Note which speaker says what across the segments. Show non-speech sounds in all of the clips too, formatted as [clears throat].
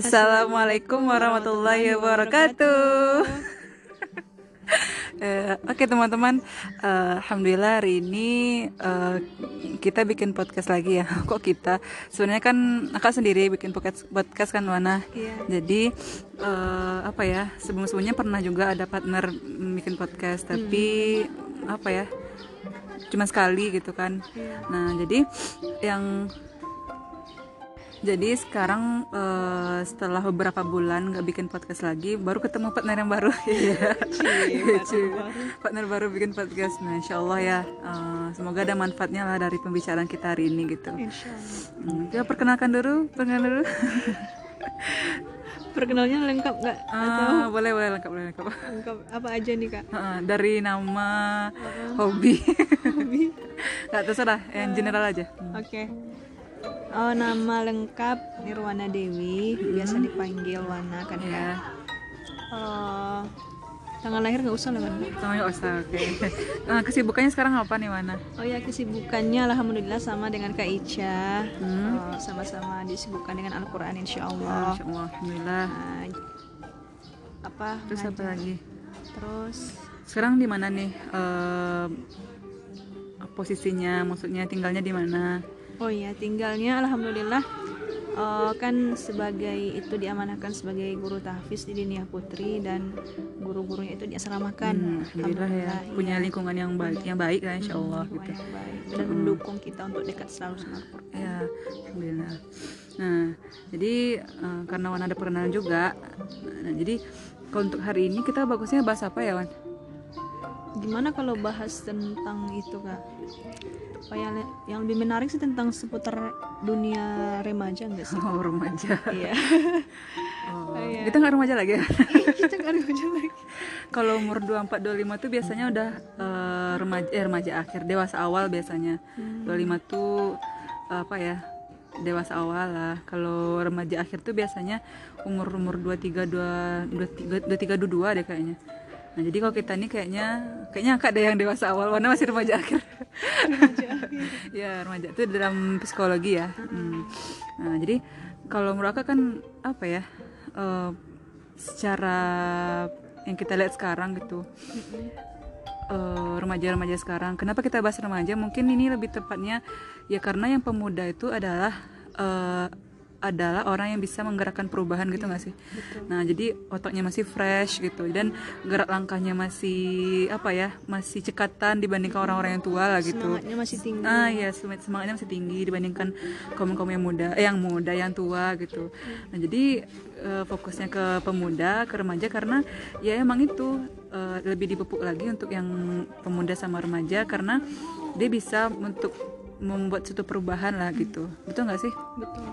Speaker 1: Assalamualaikum warahmatullahi wabarakatuh. [laughs] Eh, Oke teman-teman, eh, alhamdulillah hari ini eh, kita bikin podcast lagi ya. [laughs] Kok kita? Sebenarnya kan akak sendiri bikin podcast, podcast kan Wana.
Speaker 2: Iya.
Speaker 1: Jadi eh, apa ya? Sebelum-sebelumnya pernah juga ada partner bikin podcast, tapi apa ya? Cuma sekali gitu kan. Nah jadi yang jadi sekarang eh, setelah beberapa bulan nggak bikin podcast lagi, baru ketemu partner yang baru. Iya. [laughs] Cie, partner baru bikin podcast. Nah, insya Allah ya, eh, semoga ada manfaatnya lah dari pembicaraan kita hari ini gitu.
Speaker 2: Insya Allah.
Speaker 1: Hmm, ya perkenalkan dulu, perkenalkan dulu. [laughs]
Speaker 2: Perkenalnya lengkap nggak?
Speaker 1: Ah, boleh boleh lengkap boleh lengkap.
Speaker 2: Lengkap apa aja nih kak?
Speaker 1: Ah, dari nama, hobi, [laughs]
Speaker 2: Hobi.
Speaker 1: nggak terserah, yang general aja.
Speaker 2: Oke. Oh nama lengkap Nirwana Dewi, biasa dipanggil Wana kan kak?
Speaker 1: Ya,
Speaker 2: Oh, tanggal lahir nggak usah lah kan?
Speaker 1: namanya Osa, oke. Nah, [laughs] kesibukannya sekarang apa nih Wana?
Speaker 2: Oh ya kesibukannya alhamdulillah sama dengan Kak Ica.
Speaker 1: Hmm.
Speaker 2: Oh, sama-sama disibukkan dengan Al-Quran insya
Speaker 1: Ah,
Speaker 2: Allah.
Speaker 1: Insya Allah, alhamdulillah.
Speaker 2: Nah, apa?
Speaker 1: Terus apa lagi?
Speaker 2: Terus
Speaker 1: Sekarang di mana nih? eh, posisinya, maksudnya tinggalnya di mana?
Speaker 2: Oh iya, tinggalnya alhamdulillah eh, kan sebagai itu diamanahkan sebagai guru tahfiz di Dinia Putri dan guru-gurunya itu diasramakan.
Speaker 1: Hmm, alhamdulillah ya, punya
Speaker 2: iya.
Speaker 1: lingkungan yang baik, yang baik lah, insya Allah
Speaker 2: Lingkungan
Speaker 1: gitu.
Speaker 2: baik dan mendukung kita untuk dekat selalu sama Al-Quran.
Speaker 1: Ya, alhamdulillah. Nah, jadi eh, karena Wan ada perkenalan juga, nah, jadi kalau untuk hari ini kita bagusnya bahas apa ya Wan?
Speaker 2: Gimana kalau bahas tentang itu kak? Oh, yang, yang lebih menarik sih tentang seputar dunia remaja enggak sih?
Speaker 1: Oh, remaja.
Speaker 2: Iya.
Speaker 1: Oh,
Speaker 2: iya.
Speaker 1: Kita nggak remaja lagi ya?
Speaker 2: kita nggak remaja lagi.
Speaker 1: kalau umur 24 25 tuh biasanya udah eh, remaja eh, remaja akhir, dewasa awal biasanya. 25 tuh eh, apa ya? Dewasa awal lah. Kalau remaja akhir tuh biasanya umur-umur 23 2 23 23 22 deh kayaknya. Nah, jadi kalau kita nih kayaknya kayaknya Kak deh yang dewasa awal, warna masih remaja akhir. [laughs] ya, remaja itu dalam psikologi ya. Hmm. Nah, jadi kalau menurut Kakak kan apa ya? eh, secara yang kita lihat sekarang gitu eh, remaja-remaja sekarang. Kenapa kita bahas remaja? Mungkin ini lebih tepatnya ya karena yang pemuda itu adalah eh, adalah orang yang bisa menggerakkan perubahan gitu nggak sih? Nah jadi otaknya masih fresh gitu dan gerak langkahnya masih apa ya masih cekatan dibandingkan orang-orang yang tua lah gitu.
Speaker 2: Semangatnya masih tinggi.
Speaker 1: Ah ya semangat- semangatnya masih tinggi dibandingkan kaum kaum yang muda, eh, yang muda, yang tua gitu. Nah jadi eh, fokusnya ke pemuda, ke remaja karena ya emang itu eh, lebih dipupuk lagi untuk yang pemuda sama remaja karena dia bisa untuk membuat suatu perubahan lah gitu. Betul nggak sih?
Speaker 2: Betul.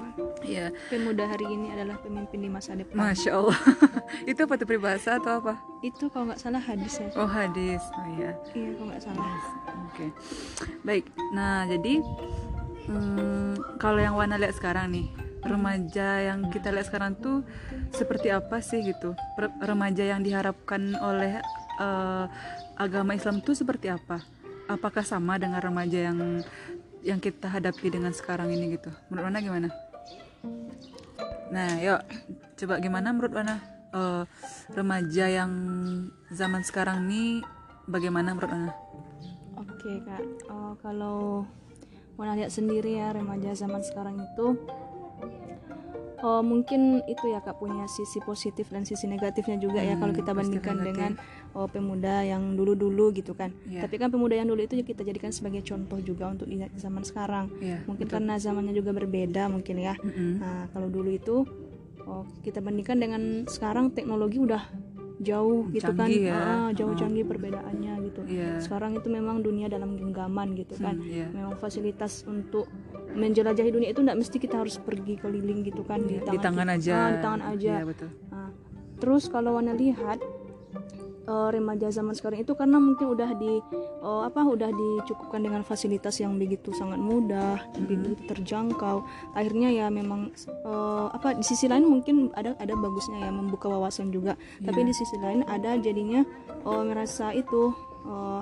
Speaker 1: Iya.
Speaker 2: Pemuda hari ini adalah pemimpin di masa depan.
Speaker 1: Masya Allah. [laughs] itu apa tuh peribahasa atau apa?
Speaker 2: Itu kalau nggak salah hadis ya.
Speaker 1: Oh hadis. Oh iya.
Speaker 2: Iya kalau nggak salah.
Speaker 1: Oke, baik. Nah, jadi hmm, kalau yang Wana lihat sekarang nih, remaja yang kita lihat sekarang tuh seperti apa sih gitu? Re- Remaja yang diharapkan oleh eh, agama Islam tuh seperti apa? Apakah sama dengan remaja yang yang kita hadapi dengan sekarang ini gitu? Menurut Wana gimana? Nah, yuk coba gimana menurut Wana eh, remaja yang zaman sekarang nih bagaimana menurut Wana?
Speaker 2: Oke kak. Oh, kalau mau lihat sendiri ya remaja zaman sekarang itu. Oh mungkin itu ya kak punya sisi positif dan sisi negatifnya juga ya kalau kita bandingkan
Speaker 1: negatif.
Speaker 2: dengan oh, pemuda yang dulu-dulu gitu kan.
Speaker 1: Iya.
Speaker 2: Tapi kan pemuda yang dulu itu kita jadikan sebagai contoh juga untuk di zaman sekarang.
Speaker 1: Iya,
Speaker 2: mungkin karena zamannya juga berbeda mungkin ya.
Speaker 1: Mm-mm.
Speaker 2: Nah, kalau dulu itu oh, kita bandingkan dengan sekarang teknologi udah jauh gitu kan.
Speaker 1: Ya.
Speaker 2: Ah, jauh canggih perbedaannya gitu.
Speaker 1: Iya.
Speaker 2: Sekarang itu memang dunia dalam genggaman gitu kan.
Speaker 1: Hmm, iya.
Speaker 2: Memang fasilitas untuk menjelajahi dunia itu tidak mesti kita harus pergi keliling gitu kan di
Speaker 1: Iya, di tangan
Speaker 2: tangan, kita.
Speaker 1: aja.
Speaker 2: Ah, di tangan aja.
Speaker 1: Iya, betul.
Speaker 2: Nah, terus kalau Wana lihat eh, remaja zaman sekarang itu karena mungkin udah di eh, apa udah dicukupkan dengan fasilitas yang begitu sangat mudah, begitu terjangkau. Akhirnya ya memang eh, apa di sisi lain mungkin ada ada bagusnya ya membuka wawasan juga. Tapi di sisi lain ada jadinya eh, merasa itu eh,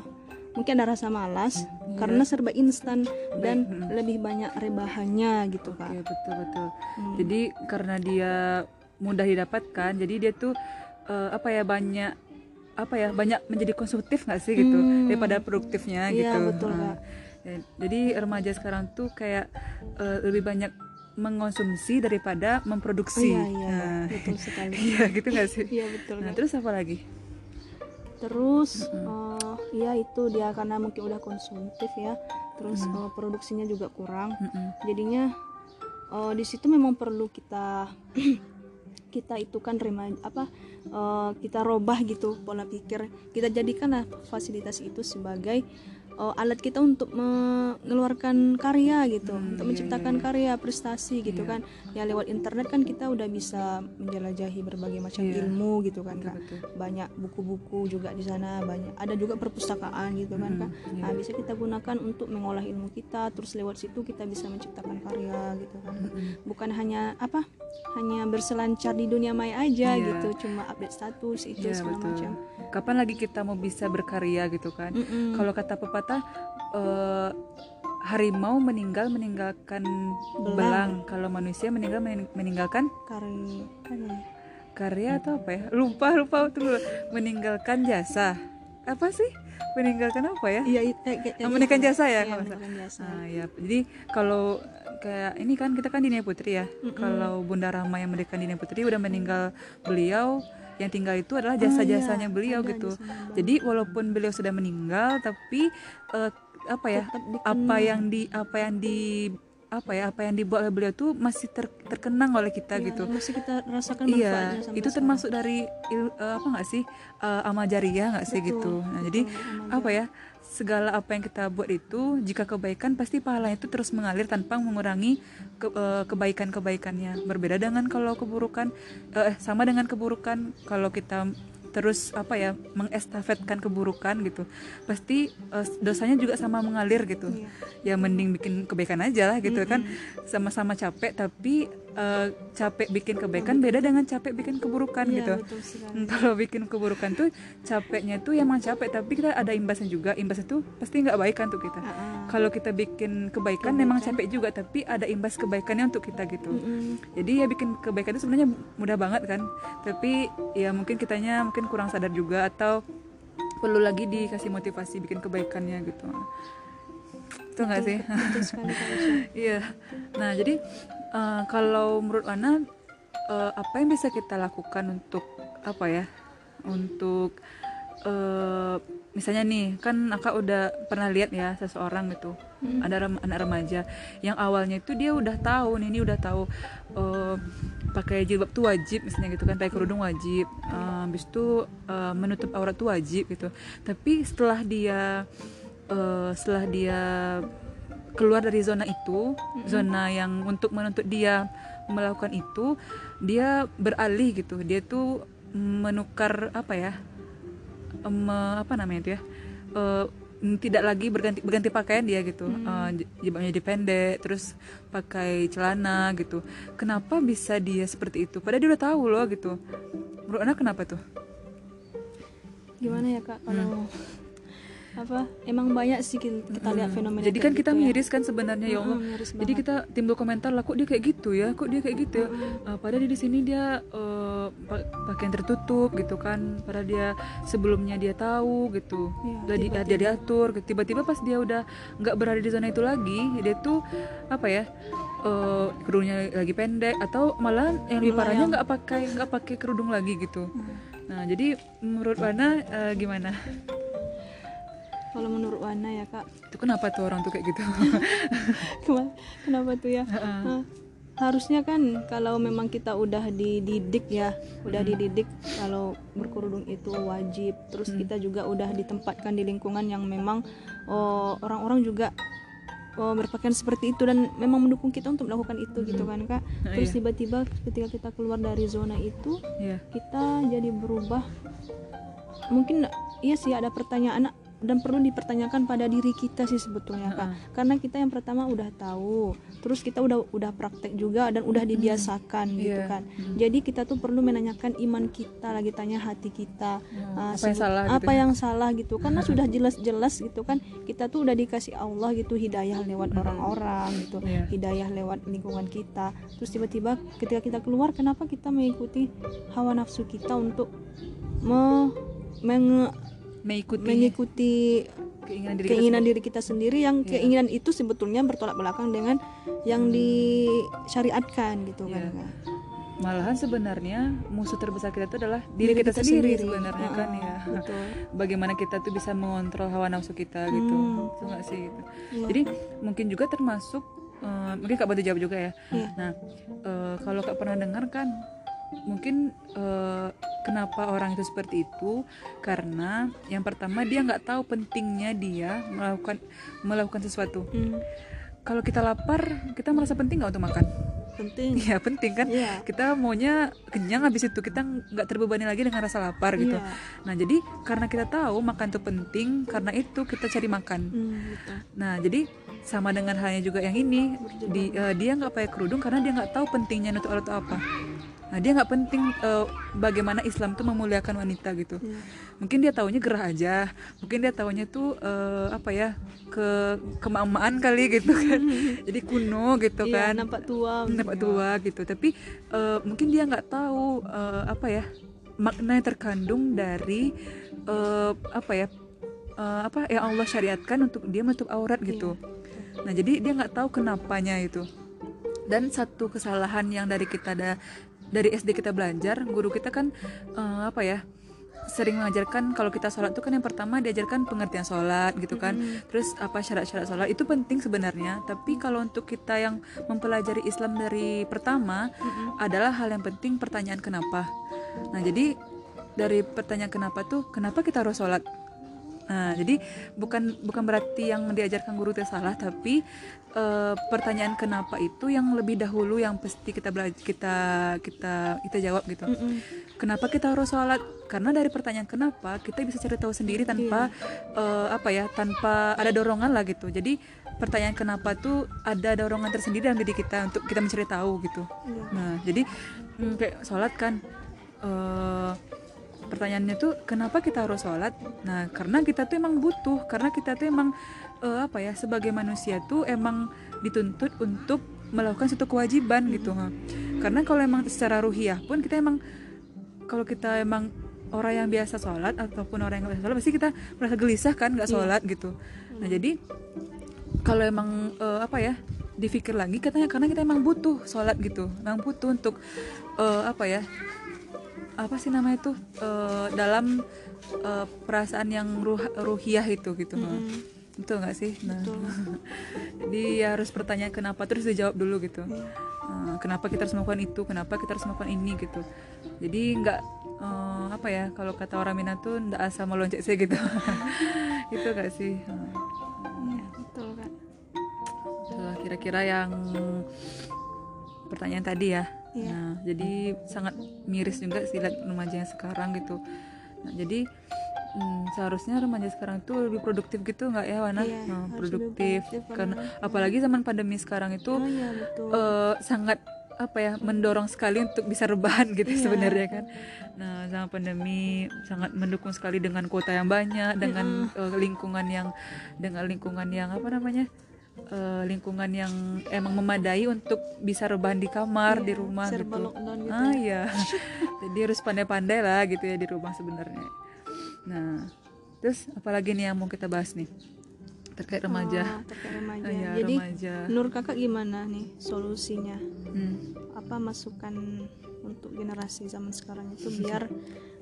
Speaker 2: mungkin ada rasa malas karena serba instan dan lebih banyak rebahannya gitu
Speaker 1: Oke,
Speaker 2: kan.
Speaker 1: betul betul. Jadi karena dia mudah didapatkan jadi dia tuh eh, apa ya banyak apa ya banyak menjadi konsumtif nggak sih gitu
Speaker 2: Hmm.
Speaker 1: daripada produktifnya
Speaker 2: Iya,
Speaker 1: gitu
Speaker 2: betul,
Speaker 1: Ah.
Speaker 2: Kak.
Speaker 1: Ya, jadi remaja sekarang tuh kayak eh, lebih banyak mengonsumsi daripada memproduksi
Speaker 2: iya iya
Speaker 1: Nah,
Speaker 2: betul sekali [laughs]
Speaker 1: iya gitu nggak sih
Speaker 2: iya betul
Speaker 1: nah terus apa lagi
Speaker 2: terus eh, ya itu dia karena mungkin udah konsumtif ya terus
Speaker 1: Hmm.
Speaker 2: eh, produksinya juga kurang
Speaker 1: Mm-mm.
Speaker 2: jadinya eh, di situ memang perlu kita [clears throat] kita itu kan remaja apa eh, kita robah gitu pola pikir. Kita jadikanlah fasilitas itu sebagai eh, alat kita untuk mengeluarkan karya gitu
Speaker 1: Hmm,
Speaker 2: untuk
Speaker 1: iya,
Speaker 2: menciptakan
Speaker 1: iya,
Speaker 2: karya prestasi gitu
Speaker 1: Iya.
Speaker 2: kan ya lewat internet kan kita udah bisa menjelajahi berbagai macam
Speaker 1: Iya.
Speaker 2: ilmu gitu kan
Speaker 1: betul
Speaker 2: Kak
Speaker 1: betul
Speaker 2: banyak buku-buku juga di sana banyak ada juga perpustakaan gitu kan kak
Speaker 1: iya.
Speaker 2: nah bisa kita gunakan untuk mengolah ilmu kita terus lewat situ kita bisa menciptakan karya gitu kan
Speaker 1: Mm-mm.
Speaker 2: bukan hanya apa hanya berselancar di dunia maya aja
Speaker 1: Iya.
Speaker 2: gitu cuma update status itu
Speaker 1: Iya,
Speaker 2: segala
Speaker 1: betul.
Speaker 2: macam
Speaker 1: kapan lagi kita mau bisa berkarya gitu kan?
Speaker 2: Mm-mm.
Speaker 1: kalau kata pepatah eh, harimau meninggal meninggalkan
Speaker 2: Belang.
Speaker 1: belang, kalau manusia meninggal mening- meninggalkan
Speaker 2: karya. Karya
Speaker 1: karya atau apa ya? Lupa lupa tunggu. Meninggalkan jasa. Apa sih? Meninggalkan apa ya?
Speaker 2: Iya
Speaker 1: meninggalkan
Speaker 2: iya,
Speaker 1: jasa ya
Speaker 2: iya, jasa.
Speaker 1: Ah, ya. Jadi kalau kayak ini kan kita kan Dinia Putri ya. Kalau Bunda Rama yang mendirikan Dinia Putri udah meninggal beliau yang tinggal itu adalah jasa-jasanya
Speaker 2: iya,
Speaker 1: beliau
Speaker 2: ada
Speaker 1: gitu. Jadi walaupun beliau sudah meninggal tapi eh, apa ya?
Speaker 2: Tetap.
Speaker 1: Apa yang di apa yang di apa ya? Apa yang dibuat oleh beliau tuh masih ter- terkenang oleh kita
Speaker 2: Iya,
Speaker 1: gitu.
Speaker 2: masih kita rasakan
Speaker 1: Iya, itu
Speaker 2: sekarang.
Speaker 1: termasuk dari il- eh, apa nggak sih uh, amal jariah nggak sih
Speaker 2: Betul,
Speaker 1: gitu. Nah, jadi
Speaker 2: betul,
Speaker 1: apa ya segala apa yang kita buat itu jika kebaikan pasti pahalanya itu terus mengalir tanpa mengurangi ke, eh, kebaikan-kebaikannya. Berbeda dengan kalau keburukan eh sama dengan keburukan kalau kita terus apa ya mengestafetkan keburukan gitu. Pasti eh, dosanya juga sama mengalir gitu.
Speaker 2: Iya.
Speaker 1: ya mending bikin kebaikan aja lah gitu kan. Sama-sama capek tapi eh, capek bikin kebaikan beda dengan capek bikin keburukan
Speaker 2: Iya,
Speaker 1: gitu. Hmm, [laughs] kalau bikin keburukan tuh capeknya tuh emang capek tapi kita ada imbasnya juga imbasnya tuh pasti nggak baik kan untuk kita
Speaker 2: Ah, ah.
Speaker 1: kalau kita bikin kebaikan memang capek juga tapi ada imbas kebaikannya untuk kita gitu
Speaker 2: Mm-mm.
Speaker 1: jadi ya bikin kebaikan itu sebenarnya mudah banget kan tapi ya mungkin kitanya mungkin kurang sadar juga atau perlu lagi dikasih motivasi bikin kebaikannya gitu itu nggak sih. [laughs] Iya. Nah, jadi eh, kalau menurut Ana eh, apa yang bisa kita lakukan untuk apa ya? Untuk eh, misalnya nih, kan Aka udah pernah lihat ya seseorang gitu. Ada rem- anak remaja yang awalnya itu dia udah tahu nih, ini udah tahu eh, pakai jilbab tuh wajib misalnya gitu kan, pakai kerudung wajib. Eh, habis itu eh, menutup aurat tuh wajib gitu. Tapi setelah dia eh, setelah dia keluar dari zona itu, zona yang untuk menuntut dia melakukan itu, dia beralih gitu. Dia tuh menukar apa ya? em, apa namanya itu ya? Eh, tidak lagi berganti berganti pakaian dia gitu. J- jilbabnya jadi pendek, terus pakai celana gitu. Kenapa bisa dia seperti itu? Padahal dia udah tahu loh gitu. Menurut Anda kenapa tuh?
Speaker 2: gimana ya kak kalau apa emang banyak sih kita, kita lihat fenomena
Speaker 1: Jadi kan kita
Speaker 2: gitu ya.
Speaker 1: miris kan sebenarnya ya Allah.
Speaker 2: Miris
Speaker 1: Jadi kita timbul komentar lah kok dia kayak gitu ya, kok dia kayak gitu ya. Ah, padahal di sini dia pa- pakaian tertutup gitu kan. Padahal dia sebelumnya dia tahu gitu. Udah di- dia diatur. gitu. Tiba-tiba pas dia udah nggak berada di zona itu lagi, dia tuh apa ya? eh, kerudungnya lagi pendek atau malah yang lebih parahnya nggak pakai nggak pakai kerudung lagi gitu. Nah jadi menurut Wana eh, gimana?
Speaker 2: Kalau menurut Wana ya kak.
Speaker 1: Itu kenapa tuh orang tuh kayak gitu? [laughs]
Speaker 2: Kenapa? Tuh ya? Nah, harusnya kan kalau memang kita udah dididik ya udah dididik kalau berkerudung itu wajib. Terus kita juga udah ditempatkan di lingkungan yang memang oh, orang-orang juga oh, berpakaian seperti itu dan memang mendukung kita untuk melakukan itu gitu kan kak.
Speaker 1: Nah,
Speaker 2: terus
Speaker 1: iya.
Speaker 2: tiba-tiba ketika kita keluar dari zona itu
Speaker 1: Iya.
Speaker 2: kita jadi berubah. Mungkin iya sih ada pertanyaan dan perlu dipertanyakan pada diri kita sih sebetulnya kak. Karena kita yang pertama udah tahu terus kita udah udah praktek juga dan udah dibiasakan gitu
Speaker 1: Iya.
Speaker 2: kan. Jadi kita tuh perlu menanyakan iman kita lagi tanya hati kita
Speaker 1: Hmm,
Speaker 2: Ah,
Speaker 1: apa yang salah
Speaker 2: apa
Speaker 1: gitu ya?
Speaker 2: yang salah gitu. Karena [laughs] sudah jelas-jelas gitu kan kita tuh udah dikasih Allah gitu hidayah lewat orang-orang gitu
Speaker 1: Iya.
Speaker 2: hidayah lewat lingkungan kita. Terus tiba-tiba ketika kita keluar kenapa kita mengikuti hawa nafsu kita untuk me- menge-
Speaker 1: mengikuti
Speaker 2: mengikuti
Speaker 1: keinginan diri kita
Speaker 2: keinginan diri kita sendiri yang
Speaker 1: Iya.
Speaker 2: keinginan itu sebetulnya bertolak belakang dengan yang disyariatkan gitu kan
Speaker 1: Iya. Malahan sebenarnya musuh terbesar kita itu adalah diri,
Speaker 2: Diri
Speaker 1: kita,
Speaker 2: kita
Speaker 1: sendiri,
Speaker 2: sendiri.
Speaker 1: sebenarnya kan
Speaker 2: Heeh,
Speaker 1: ya
Speaker 2: betul. [laughs]
Speaker 1: bagaimana kita tuh bisa mengontrol hawa nafsu kita gitu
Speaker 2: Hmm.
Speaker 1: itu nggak sih gitu
Speaker 2: Iya.
Speaker 1: jadi mungkin juga termasuk eh, mungkin kak bantu jawab juga ya
Speaker 2: Iya.
Speaker 1: nah eh, kalau kak pernah dengar kan mungkin eh, kenapa orang itu seperti itu? Karena yang pertama dia nggak tahu pentingnya dia melakukan melakukan sesuatu.
Speaker 2: Hmm,
Speaker 1: kalau kita lapar kita merasa penting nggak untuk makan?
Speaker 2: Penting. [laughs]
Speaker 1: Iya penting kan?
Speaker 2: Iya.
Speaker 1: kita maunya kenyang habis itu kita nggak terbebani lagi dengan rasa lapar gitu.
Speaker 2: Iya.
Speaker 1: nah jadi karena kita tahu makan itu penting karena itu kita cari makan.
Speaker 2: Hmm, betul.
Speaker 1: nah jadi sama dengan halnya juga yang ini di, eh, dia nggak pakai kerudung karena dia nggak tahu pentingnya nutup aurat itu apa nah dia nggak penting eh, bagaimana Islam tuh memuliakan wanita gitu.
Speaker 2: Iya.
Speaker 1: mungkin dia taunya gerah aja. Mungkin dia taunya tuh eh, apa ya ke kemamaan kali gitu kan. [laughs] Jadi kuno gitu
Speaker 2: Iya,
Speaker 1: kan.
Speaker 2: nampak tua
Speaker 1: nampak tua gitu. Tapi eh, mungkin dia nggak tahu eh, apa ya makna yang terkandung dari eh, apa ya eh, apa yang Allah syariatkan untuk dia menutup aurat gitu. Nah jadi dia nggak tahu kenapanya itu. Dan satu kesalahan yang dari kita ada dari SD kita belajar guru kita kan eh, apa ya sering mengajarkan kalau kita sholat tuh kan yang pertama diajarkan pengertian sholat gitu kan. Terus apa syarat-syarat sholat itu penting sebenarnya. Tapi kalau untuk kita yang mempelajari Islam dari pertama adalah hal yang penting pertanyaan kenapa. Nah jadi dari pertanyaan kenapa tuh kenapa kita harus sholat? Nah, jadi bukan bukan berarti yang diajarkan guru itu salah, tapi eh, pertanyaan kenapa itu yang lebih dahulu yang pasti kita belajar kita kita kita jawab gitu. Kenapa kita harus sholat? Karena dari pertanyaan kenapa kita bisa cari tahu sendiri tanpa eh, apa ya, tanpa ada dorongan lah gitu. Jadi pertanyaan kenapa tuh ada dorongan tersendiri dalam diri kita untuk kita mencari tahu gitu.
Speaker 2: Iya.
Speaker 1: Nah, jadi mm, kayak sholat kan. eh pertanyaannya tuh kenapa kita harus sholat? Nah, karena kita tuh emang butuh, karena kita tuh emang eh, apa ya sebagai manusia tuh emang dituntut untuk melakukan suatu kewajiban gitu. ha. Karena kalau emang secara ruhiah pun kita emang kalau kita emang orang yang biasa sholat ataupun orang yang biasa sholat pasti kita merasa gelisah kan nggak sholat gitu. Nah jadi kalau emang eh, apa ya dipikir lagi katanya karena kita emang butuh sholat gitu, emang butuh untuk eh, apa ya apa sih namanya itu eh, dalam eh, perasaan yang ruh ruhiah itu gitu betul nggak sih? Nah. [laughs] Jadi ya harus pertanyaan kenapa? Terus dijawab dulu gitu. Eh, kenapa kita harus melakukan itu? Kenapa kita harus melakukan ini? gitu. Jadi nggak eh, apa ya kalau kata orang Minang tuh nggak asal meloncat sih gitu. [laughs] Itu gak sih?
Speaker 2: Betul kak.
Speaker 1: Itulah kira-kira yang pertanyaan tadi ya.
Speaker 2: Iya.
Speaker 1: Nah, jadi sangat miris juga sih lihat remaja yang sekarang gitu. Nah, jadi hmm, seharusnya remaja sekarang itu lebih produktif gitu nggak ya Wana?
Speaker 2: Iya,
Speaker 1: Nah, produktif
Speaker 2: produktif
Speaker 1: karena apalagi zaman pandemi sekarang itu
Speaker 2: oh iya betul
Speaker 1: eh, sangat apa ya mendorong sekali untuk bisa rebahan gitu
Speaker 2: Iya.
Speaker 1: sebenarnya kan. Nah, zaman pandemi sangat mendukung sekali dengan kuota yang banyak, dengan eh, lingkungan yang dengan lingkungan yang apa namanya? eh, lingkungan yang emang memadai untuk bisa rebahan di kamar, di rumah
Speaker 2: Iya, serba
Speaker 1: gitu.
Speaker 2: lockdown gitu
Speaker 1: Ah iya. [laughs] Jadi harus pandai-pandai lah gitu ya di rumah sebenarnya. Nah, terus apalagi nih yang mau kita bahas nih terkait remaja.
Speaker 2: Oh, terkait remaja
Speaker 1: Ah, [laughs] iya,
Speaker 2: jadi
Speaker 1: remaja.
Speaker 2: menurut kakak gimana nih solusinya
Speaker 1: Hmm.
Speaker 2: apa masukan untuk generasi zaman sekarang itu biar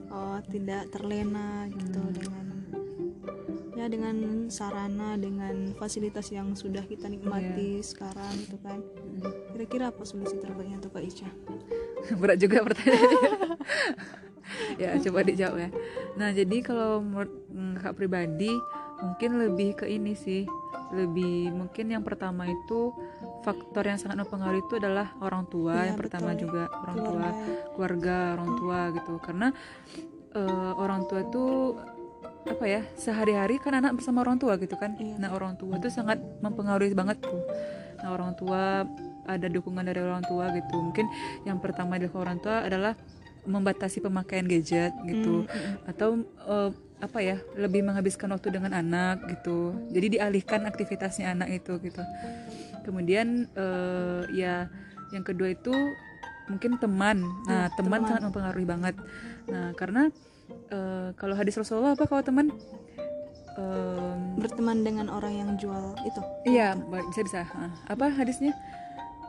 Speaker 2: uh, [laughs] tidak terlena gitu
Speaker 1: Hmm.
Speaker 2: dengan ya dengan sarana dengan fasilitas yang sudah kita nikmati
Speaker 1: Iya.
Speaker 2: sekarang gitu kan
Speaker 1: Hmm.
Speaker 2: kira-kira apa solusi terbaiknya untuk Kak Ica? [laughs]
Speaker 1: berat juga pertanyaannya [laughs] ya coba dijawab ya. Nah jadi kalau menurut mm, kak pribadi mungkin lebih ke ini sih. Lebih mungkin yang pertama itu faktor yang sangat mempengaruhi itu adalah orang tua
Speaker 2: Iya,
Speaker 1: yang pertama
Speaker 2: betul.
Speaker 1: juga orang tua.
Speaker 2: Keluarga.
Speaker 1: keluarga orang tua gitu. Karena eh, orang tua itu apa ya sehari-hari kan anak bersama orang tua gitu kan.
Speaker 2: Iya.
Speaker 1: nah orang tua tuh sangat mempengaruhi banget tuh. Nah orang tua ada dukungan dari orang tua gitu. Mungkin yang pertama dari orang tua adalah membatasi pemakaian gadget gitu.
Speaker 2: Mm, mm, mm.
Speaker 1: atau eh, apa ya lebih menghabiskan waktu dengan anak gitu. Jadi dialihkan aktivitasnya anak itu gitu. Kemudian eh, ya yang kedua itu mungkin teman. Nah
Speaker 2: Iya,
Speaker 1: teman
Speaker 2: teman.
Speaker 1: sangat mempengaruhi banget. Nah karena eh, kalau hadis Rasulullah apa kalau teman? Em,
Speaker 2: berteman dengan orang yang jual itu?
Speaker 1: Iya bisa bisa. Apa hadisnya?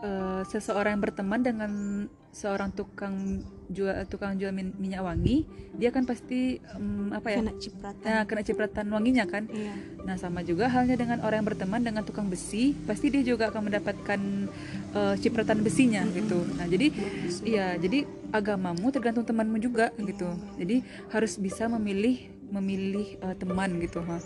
Speaker 1: Eh, seseorang yang berteman dengan seorang tukang jual tukang jual min- minyak wangi dia kan pasti em, apa ya
Speaker 2: kena cipratan
Speaker 1: Nah, kena cipratan wanginya kan.
Speaker 2: iya
Speaker 1: Nah, sama juga halnya dengan orang yang berteman dengan tukang besi, pasti dia juga akan mendapatkan eh, cipratan besinya gitu. Nah, jadi iya, jadi agamamu tergantung temanmu juga gitu. Jadi harus bisa memilih memilih eh, teman gitu, ha.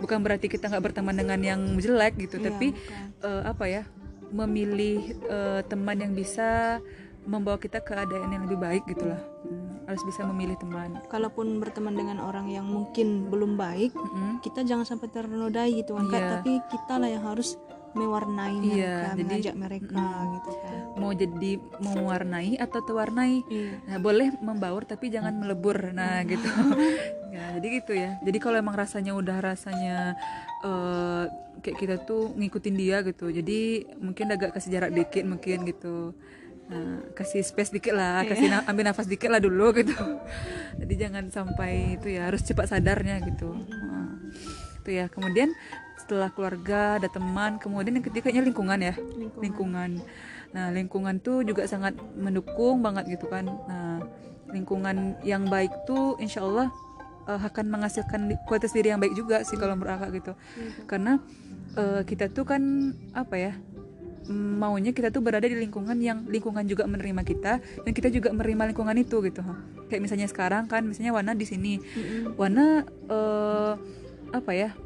Speaker 1: Bukan berarti kita nggak berteman dengan yang jelek gitu,
Speaker 2: Iya,
Speaker 1: tapi
Speaker 2: bukan.
Speaker 1: eh, apa ya? memilih eh, teman yang bisa membawa kita ke keadaan yang lebih baik gitulah. Hmm, harus bisa memilih teman.
Speaker 2: kalaupun berteman dengan orang yang mungkin belum baik
Speaker 1: Mm-mm.
Speaker 2: kita jangan sampai ternodai gitu kan.
Speaker 1: Iya.
Speaker 2: tapi kita lah yang harus mewarnai
Speaker 1: Iya,
Speaker 2: mereka
Speaker 1: jadi-
Speaker 2: mengajak mereka gitu kan
Speaker 1: mau jadi mewarnai atau terwarnai
Speaker 2: iya
Speaker 1: nah boleh membaur tapi jangan melebur nah gitu [laughs] ya jadi gitu ya jadi kalau emang rasanya udah rasanya eh, kayak kita tuh ngikutin dia gitu jadi mungkin agak kasih jarak dikit mungkin gitu nah kasih space dikit lah kasih na- ambil nafas dikit lah dulu [laughs] gitu jadi jangan sampai itu ya harus cepat sadarnya gitu Nah, itu ya kemudian setelah keluarga ada teman kemudian yang ketiga kayaknya lingkungan ya
Speaker 2: lingkungan.
Speaker 1: lingkungan. Nah, lingkungan tuh juga sangat mendukung banget gitu kan. Nah, lingkungan yang baik tuh insya Allah eh, akan menghasilkan kualitas diri yang baik juga sih kalau menurut kakak gitu.
Speaker 2: Iya.
Speaker 1: Karena eh, kita tuh kan apa ya? Maunya kita tuh berada di lingkungan yang lingkungan juga menerima kita dan kita juga menerima lingkungan itu gitu. Kayak misalnya sekarang kan misalnya Wana di sini.
Speaker 2: Mm-mm.
Speaker 1: Wana eh, apa ya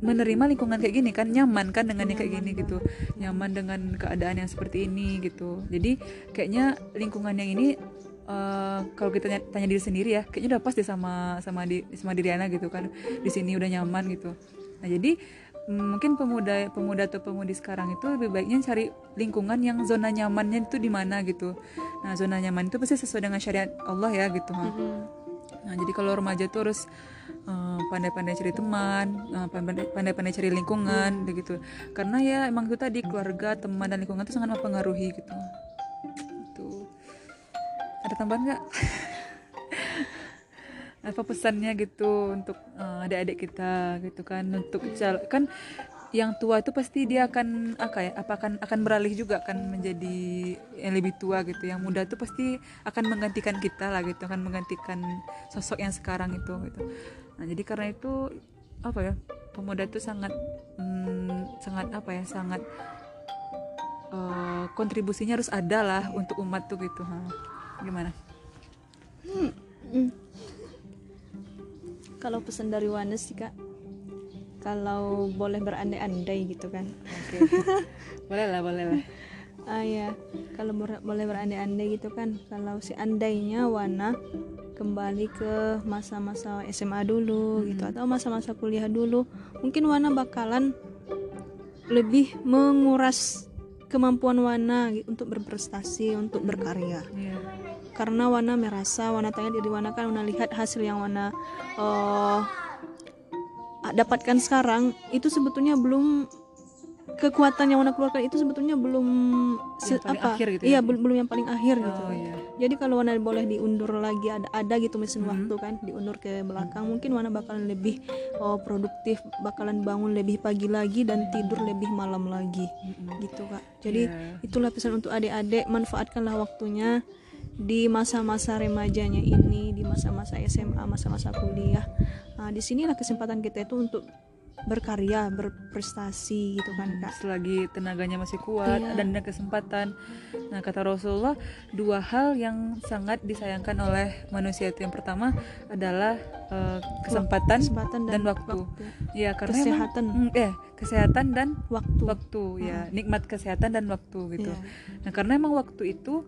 Speaker 1: menerima lingkungan kayak gini kan nyaman kan dengan yang kayak
Speaker 2: Nyaman
Speaker 1: gini gitu nyaman dengan keadaan yang seperti ini gitu. Jadi kayaknya lingkungan yang ini eh, kalau kita tanya, tanya diri sendiri ya kayaknya udah pas deh sama sama di sama diri Ana gitu kan. Di sini udah nyaman gitu. Nah jadi mungkin pemuda pemuda atau pemudi sekarang itu lebih baiknya cari lingkungan yang zona nyamannya itu di mana gitu nah zona nyaman itu pasti sesuai dengan syariat Allah ya gitu ha.
Speaker 2: Mm-mm.
Speaker 1: Nah, jadi kalau remaja tuh harus eh, pandai-pandai cari teman, pandai- pandai-pandai cari lingkungan, begitu. Karena ya emang itu tadi keluarga, teman dan lingkungan itu sangat mempengaruhi gitu. Itu. Ada tambahan nggak? [laughs] Apa pesannya gitu untuk eh, adik-adik kita gitu kan untuk kan yang tua itu pasti dia akan apa ya apa akan akan beralih juga akan menjadi yang lebih tua gitu. Yang muda itu pasti akan menggantikan kita lah gitu akan menggantikan sosok yang sekarang itu gitu. Nah jadi karena itu apa ya pemuda itu sangat hmm, sangat apa ya sangat eh, kontribusinya harus ada lah untuk umat tuh gitu. Ha. gimana
Speaker 2: kalau pesan dari Wana sih kak. Kalau boleh berandai-andai gitu kan.
Speaker 1: Oke. [laughs] Boleh lah boleh lah
Speaker 2: ah ya kalau ber- boleh berandai-andai gitu kan. Kalau seandainya Wana kembali ke masa-masa SMA dulu gitu atau masa-masa kuliah dulu mungkin Wana bakalan lebih menguras kemampuan Wana gitu, untuk berprestasi untuk berkarya.
Speaker 1: Iya.
Speaker 2: Karena Wana merasa Wana tanya diri Wana kan Wana lihat hasil yang Wana eh, dapatkan sekarang itu sebetulnya belum kekuatan yang Wana keluarkan itu sebetulnya belum
Speaker 1: Yang paling akhir gitu ya?
Speaker 2: iya belum belum yang paling akhir gitu
Speaker 1: oh iya
Speaker 2: jadi kalau Wana boleh diundur lagi ada ada gitu mesin
Speaker 1: Hmm.
Speaker 2: waktu kan diundur ke belakang mungkin Wana bakalan lebih oh, produktif bakalan bangun lebih pagi lagi dan tidur lebih malam lagi
Speaker 1: Mm-mm.
Speaker 2: gitu kak jadi
Speaker 1: Iya.
Speaker 2: itulah pesan untuk adik-adik manfaatkanlah waktunya di masa-masa remajanya ini di masa-masa SMA masa-masa kuliah nah, di sinilah kesempatan kita itu untuk berkarya berprestasi gitu kan kak
Speaker 1: selagi tenaganya masih kuat
Speaker 2: Iya.
Speaker 1: dan ada kesempatan. Nah, kata Rasulullah, dua hal yang sangat disayangkan oleh manusia itu yang pertama adalah eh, kesempatan,
Speaker 2: kesempatan dan,
Speaker 1: dan waktu. Ya, karena emang-
Speaker 2: Kesehatan.
Speaker 1: Hmm, eh, kesehatan dan
Speaker 2: waktu
Speaker 1: waktu ya, nikmat kesehatan dan waktu gitu.
Speaker 2: Iya.
Speaker 1: Nah, karena emang waktu itu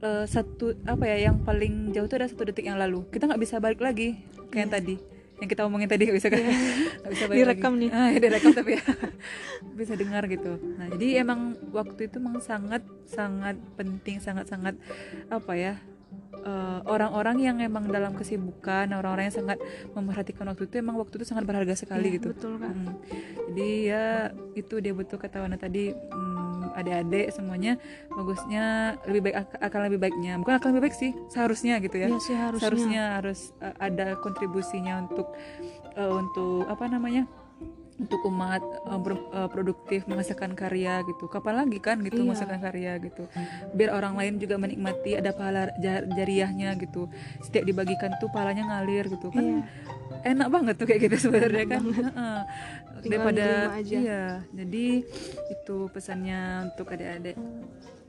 Speaker 1: eh, satu apa ya yang paling jauh itu ada satu detik yang lalu. Kita nggak bisa balik lagi kayak yang
Speaker 2: Iya.
Speaker 1: tadi. yang kita omongin tadi nggak bisa kan [laughs] nggak bisa balik
Speaker 2: Direkam
Speaker 1: lagi.
Speaker 2: nih.
Speaker 1: ah, ya, direkam tapi ya [laughs] bisa dengar gitu nah jadi emang waktu itu emang sangat sangat penting sangat sangat apa ya eh, orang-orang yang emang dalam kesibukan orang-orang yang sangat memperhatikan waktu itu emang waktu itu sangat berharga sekali
Speaker 2: Iya,
Speaker 1: gitu
Speaker 2: betul kak
Speaker 1: Hmm. Jadi ya itu dia betul kata Wana tadi hmm, adik-adik semuanya bagusnya lebih baik ak- akan lebih baiknya bukan akan lebih baik sih seharusnya gitu ya.
Speaker 2: Iya sih harusnya.
Speaker 1: Seharusnya harus uh, ada kontribusinya untuk uh, untuk apa namanya? Untuk umat uh, produktif menghasilkan karya gitu. Kapan lagi kan gitu
Speaker 2: Iya.
Speaker 1: menghasilkan karya gitu. Biar orang lain juga menikmati ada pahala jar- jariahnya gitu. Setiap dibagikan tuh pahalanya ngalir gitu kan
Speaker 2: Iya.
Speaker 1: enak banget tuh kayak gitu sebenarnya kan daripada
Speaker 2: aja.
Speaker 1: iya jadi itu pesannya untuk adik-adik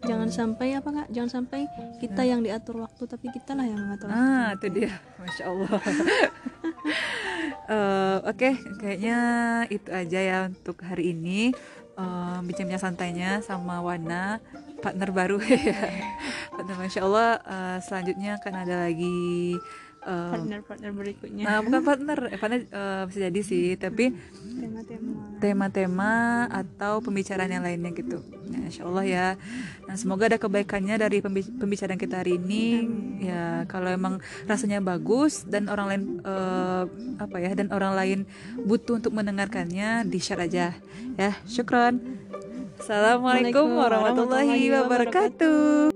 Speaker 2: Jangan sampai apa kak? Jangan sampai kita yang diatur waktu tapi kita lah yang mengatur. waktu.
Speaker 1: ah itu dia masya allah [laughs] Eh, oke kayaknya itu aja ya untuk hari ini Eh, bincang-bincang santainya sama Wana partner baru [laughs] ya partner masya allah eh, selanjutnya akan ada lagi eh,
Speaker 2: Partner-partner berikutnya.
Speaker 1: nah, bukan partner eh, partner eh, bisa jadi sih tapi
Speaker 2: Tema-tema.
Speaker 1: tema-tema atau pembicaraan yang lainnya gitu. Nah, insya Allah ya. Nah, semoga ada kebaikannya dari pembi- pembicaraan kita hari ini. Ya, kalau emang rasanya bagus dan orang lain eh, apa ya dan orang lain butuh untuk mendengarkannya, di share aja. Ya, syukron. Assalamualaikum
Speaker 2: warahmatullahi
Speaker 1: wabarakatuh.